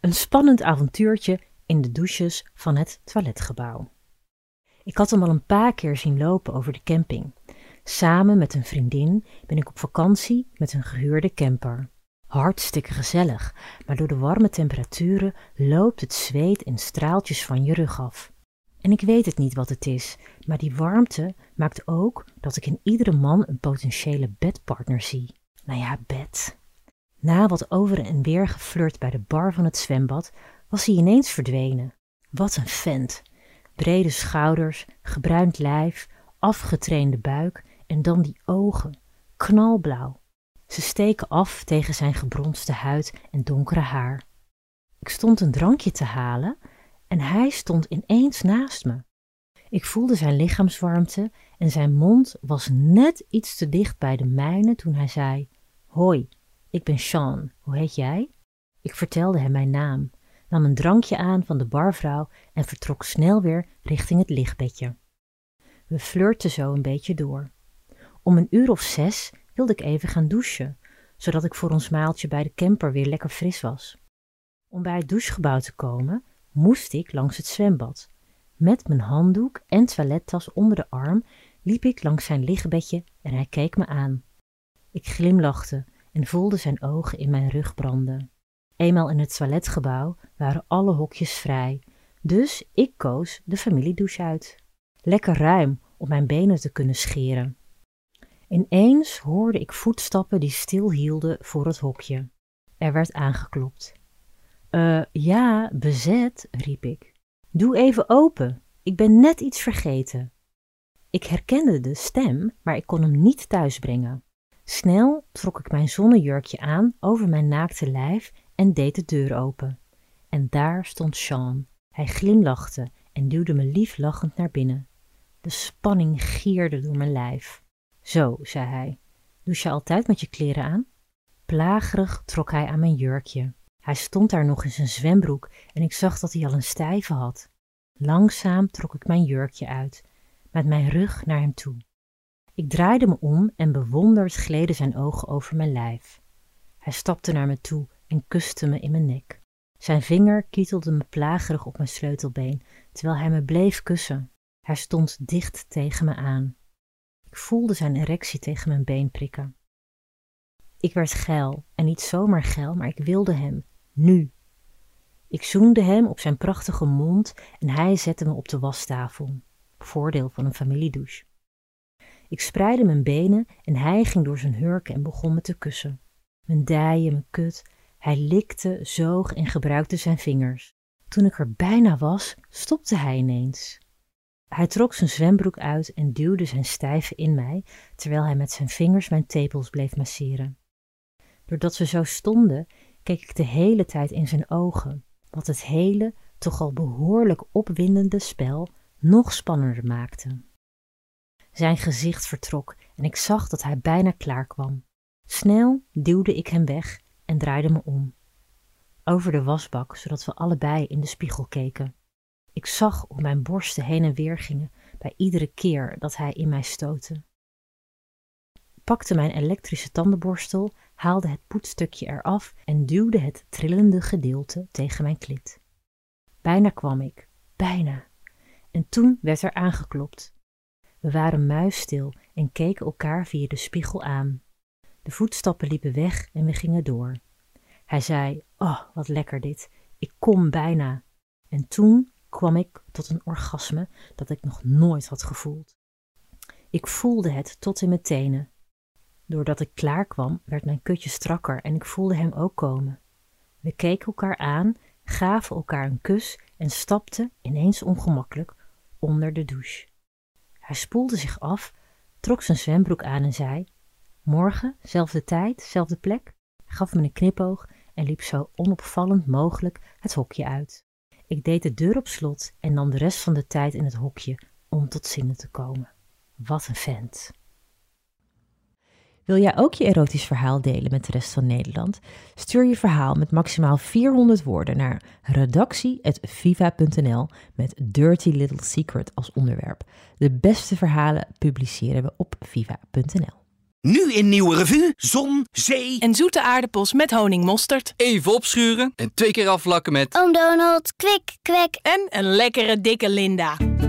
een spannend avontuurtje in de douches van het toiletgebouw. Ik had hem al een paar keer zien lopen over de camping. Samen met een vriendin ben ik op vakantie met een gehuurde camper. Hartstikke gezellig, maar door de warme temperaturen loopt het zweet in straaltjes van je rug af. En ik weet het niet wat het is, maar die warmte maakt ook dat ik in iedere man een potentiële bedpartner zie. Nou ja, bed. Na wat over en weer geflirt bij de bar van het zwembad, was hij ineens verdwenen. Wat een vent. Brede schouders, gebruind lijf, afgetrainde buik en dan die ogen, knalblauw. Ze steken af tegen zijn gebronste huid en donkere haar. Ik stond een drankje te halen en hij stond ineens naast me. Ik voelde zijn lichaamswarmte en zijn mond was net iets te dicht bij de mijne toen hij zei: Hoi, ik ben Sean, hoe heet jij? Ik vertelde hem mijn naam, nam een drankje aan van de barvrouw en vertrok snel weer richting het lichtbedje. We flirten zo een beetje door. Om een uur of zes wilde ik even gaan douchen, zodat ik voor ons maaltje bij de camper weer lekker fris was. Om bij het douchegebouw te komen, moest ik langs het zwembad. Met mijn handdoek en toilettas onder de arm liep ik langs zijn lichtbedje en hij keek me aan. Ik glimlachte en voelde zijn ogen in mijn rug branden. Eenmaal in het toiletgebouw waren alle hokjes vrij, dus ik koos de familiedouche uit. Lekker ruim om mijn benen te kunnen scheren. Ineens hoorde ik voetstappen die stilhielden voor het hokje. Er werd aangeklopt. Eh, ja, bezet, riep ik. Doe even open, ik ben net iets vergeten. Ik herkende de stem, maar ik kon hem niet thuisbrengen. Snel trok ik mijn zonnejurkje aan over mijn naakte lijf en deed de deur open. En daar stond Sean. Hij glimlachte en duwde me lief lachend naar binnen. De spanning gierde door mijn lijf. Zo, zei hij, douche je altijd met je kleren aan? Plagerig trok hij aan mijn jurkje. Hij stond daar nog in zijn zwembroek en ik zag dat hij al een stijve had. Langzaam trok ik mijn jurkje uit, met mijn rug naar hem toe. Ik draaide me om en bewonderd gleden zijn ogen over mijn lijf. Hij stapte naar me toe en kuste me in mijn nek. Zijn vinger kietelde me plagerig op mijn sleutelbeen, terwijl hij me bleef kussen. Hij stond dicht tegen me aan. Ik voelde zijn erectie tegen mijn been prikken. Ik werd geil, en niet zomaar geil, maar ik wilde hem, nu. Ik zoende hem op zijn prachtige mond en hij zette me op de wastafel. Voordeel van een familiedouche. Ik spreidde mijn benen en hij ging door zijn hurken en begon me te kussen. Mijn dijen, mijn kut. Hij likte, zoog en gebruikte zijn vingers. Toen ik er bijna was, stopte hij ineens. Hij trok zijn zwembroek uit en duwde zijn stijve in mij, terwijl hij met zijn vingers mijn tepels bleef masseren. Doordat we zo stonden, keek ik de hele tijd in zijn ogen, wat het hele, toch al behoorlijk opwindende spel nog spannender maakte. Zijn gezicht vertrok en ik zag dat hij bijna klaar kwam. Snel duwde ik hem weg en draaide me om. Over de wasbak, zodat we allebei in de spiegel keken. Ik zag hoe mijn borsten heen en weer gingen bij iedere keer dat hij in mij stootte. Pakte mijn elektrische tandenborstel, haalde het poetstukje eraf en duwde het trillende gedeelte tegen mijn klit. Bijna kwam ik, bijna. En toen werd er aangeklopt. We waren muisstil en keken elkaar via de spiegel aan. De voetstappen liepen weg en we gingen door. Hij zei: Oh, wat lekker dit. Ik kom bijna. En toen kwam ik tot een orgasme dat ik nog nooit had gevoeld. Ik voelde het tot in mijn tenen. Doordat ik klaar kwam, werd mijn kutje strakker en ik voelde hem ook komen. We keken elkaar aan, gaven elkaar een kus en stapten, ineens ongemakkelijk, onder de douche. Hij spoelde zich af, trok zijn zwembroek aan en zei: Morgen, zelfde tijd, zelfde plek, gaf me een knipoog en liep zo onopvallend mogelijk het hokje uit. Ik deed de deur op slot en nam de rest van de tijd in het hokje om tot zinnen te komen. Wat een vent. Wil jij ook je erotisch verhaal delen met de rest van Nederland? Stuur je verhaal met maximaal 400 woorden naar redactie.viva.nl met Dirty Little Secret als onderwerp. De beste verhalen publiceren we op viva.nl. Nu in Nieuwe Revue, zon, zee... En zoete aardappels met honingmosterd. Even opschuren en twee keer afvlakken met... Oom Donald, kwik, kwek. En een lekkere dikke Linda.